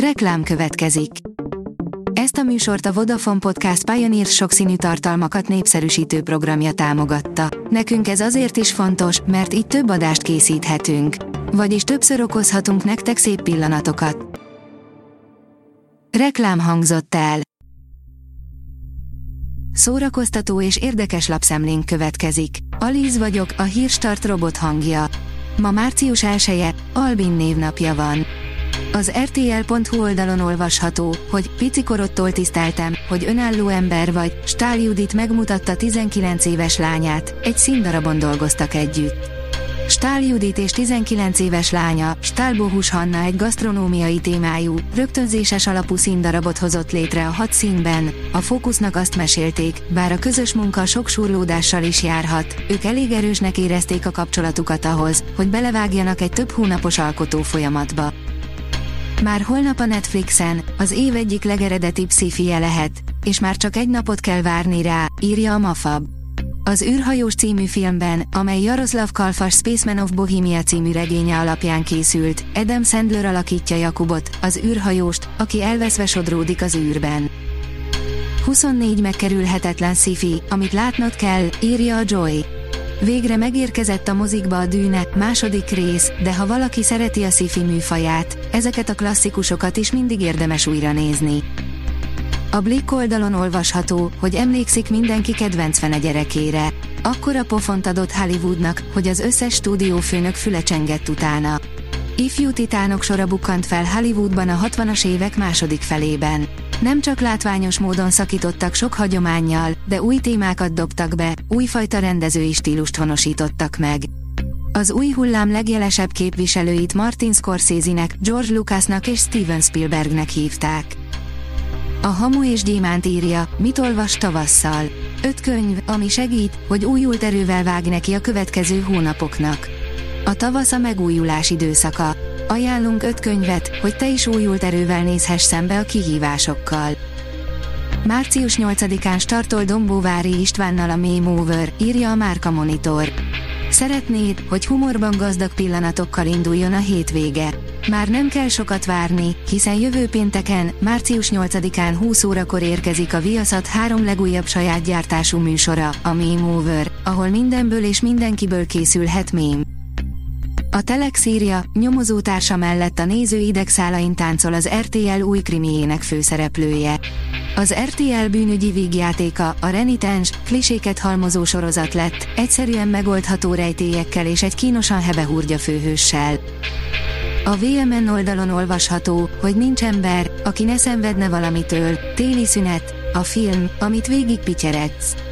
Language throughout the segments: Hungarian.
Reklám következik. Ezt a műsort a Vodafone Podcast Pioneer sokszínű tartalmakat népszerűsítő programja támogatta. Nekünk ez azért is fontos, mert így több adást készíthetünk. Vagyis többször okozhatunk nektek szép pillanatokat. Reklám hangzott el. Szórakoztató és érdekes lapszemlénk következik. Alíz vagyok, a hírstart robot hangja. Ma március 1 Albin névnapja van. Az RTL.hu oldalon olvasható, hogy picikorodtól tiszteltem, hogy önálló ember vagy, Stál Judit megmutatta 19 éves lányát, egy színdarabon dolgoztak együtt. Stál Judit és 19 éves lánya, Stál Bohus Hanna egy gasztronómiai témájú, rögtönzéses alapú színdarabot hozott létre a hat színben. A fókusznak azt mesélték, bár a közös munka sok surlódással is járhat, ők elég erősnek érezték a kapcsolatukat ahhoz, hogy belevágjanak egy több hónapos alkotó folyamatba. Már holnap a Netflixen, az év egyik legeredetibb szifie lehet, és már csak egy napot kell várni rá, írja a Mafab. Az űrhajós című filmben, amely Jaroslav Kalfas Spaceman of Bohemia című regénye alapján készült, Adam Sandler alakítja Jakubot, az űrhajóst, aki elveszve sodródik az űrben. 24 megkerülhetetlen sci amit látnod kell, írja a Joy. Végre megérkezett a mozikba a dűne, második rész, de ha valaki szereti a sci műfaját, ezeket a klasszikusokat is mindig érdemes újra nézni. A Blick oldalon olvasható, hogy emlékszik mindenki kedvenc fene gyerekére. Akkora pofont adott Hollywoodnak, hogy az összes stúdiófőnök füle csengett utána. Ifjú titánok sora bukkant fel Hollywoodban a 60-as évek második felében. Nem csak látványos módon szakítottak sok hagyományjal, de új témákat dobtak be, újfajta rendezői stílust honosítottak meg. Az új hullám legjelesebb képviselőit Martin Scorsese-nek, George Lucasnak és Steven Spielbergnek hívták. A Hamu és Gyémánt írja, mit olvas tavasszal. Öt könyv, ami segít, hogy újult erővel vág neki a következő hónapoknak. A tavasz a megújulás időszaka. Ajánlunk öt könyvet, hogy te is újult erővel nézhess szembe a kihívásokkal. Március 8-án startol Dombóvári Istvánnal a Meme Over, írja a Márka Monitor. Szeretnéd, hogy humorban gazdag pillanatokkal induljon a hétvége. Már nem kell sokat várni, hiszen jövő pénteken, március 8-án 20 órakor érkezik a Viaszat három legújabb saját gyártású műsora, a Meme Over, ahol mindenből és mindenkiből készülhet mém. A Telex írja, nyomozótársa mellett a néző idegszálain táncol az RTL új krimiének főszereplője. Az RTL bűnügyi vígjátéka, a renitens, kliséket halmozó sorozat lett, egyszerűen megoldható rejtélyekkel és egy kínosan hebehúrgya főhőssel. A VMN oldalon olvasható, hogy nincs ember, aki ne szenvedne valamitől, téli szünet, a film, amit végig pityeredsz.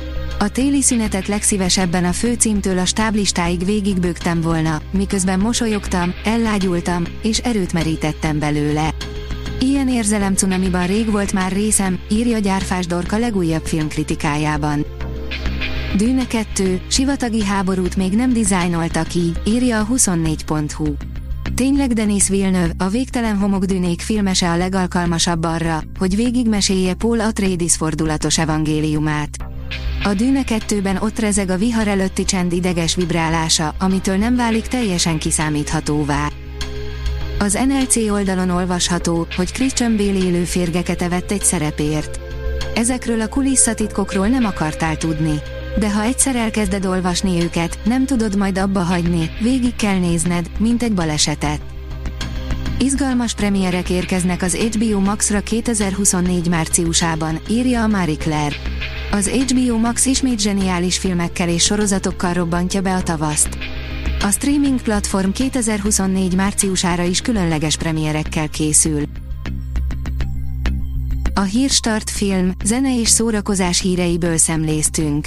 A téli szünetet legszívesebben a főcímtől a stáblistáig végigbőgtem volna, miközben mosolyogtam, ellágyultam, és erőt merítettem belőle. Ilyen érzelem cunamiban rég volt már részem, írja Gyárfás Dorka legújabb filmkritikájában. Dűne 2, sivatagi háborút még nem dizájnolta ki, írja a 24.hu. Tényleg Denis Villeneuve, a végtelen homokdűnék filmese a legalkalmasabb arra, hogy végigmesélje Paul Atreides fordulatos evangéliumát. A Dűne 2-ben ott rezeg a vihar előtti csend ideges vibrálása, amitől nem válik teljesen kiszámíthatóvá. Az NLC oldalon olvasható, hogy Christian Bale élő férgeket evett egy szerepért. Ezekről a kulisszatitkokról nem akartál tudni. De ha egyszer elkezded olvasni őket, nem tudod majd abba hagyni, végig kell nézned, mint egy balesetet. Izgalmas premierek érkeznek az HBO Max-ra 2024 márciusában, írja a Marie Claire. Az HBO Max ismét zseniális filmekkel és sorozatokkal robbantja be a tavaszt. A streaming platform 2024 márciusára is különleges premierekkel készül. A Hírstart film, zene és szórakozás híreiből szemléztünk.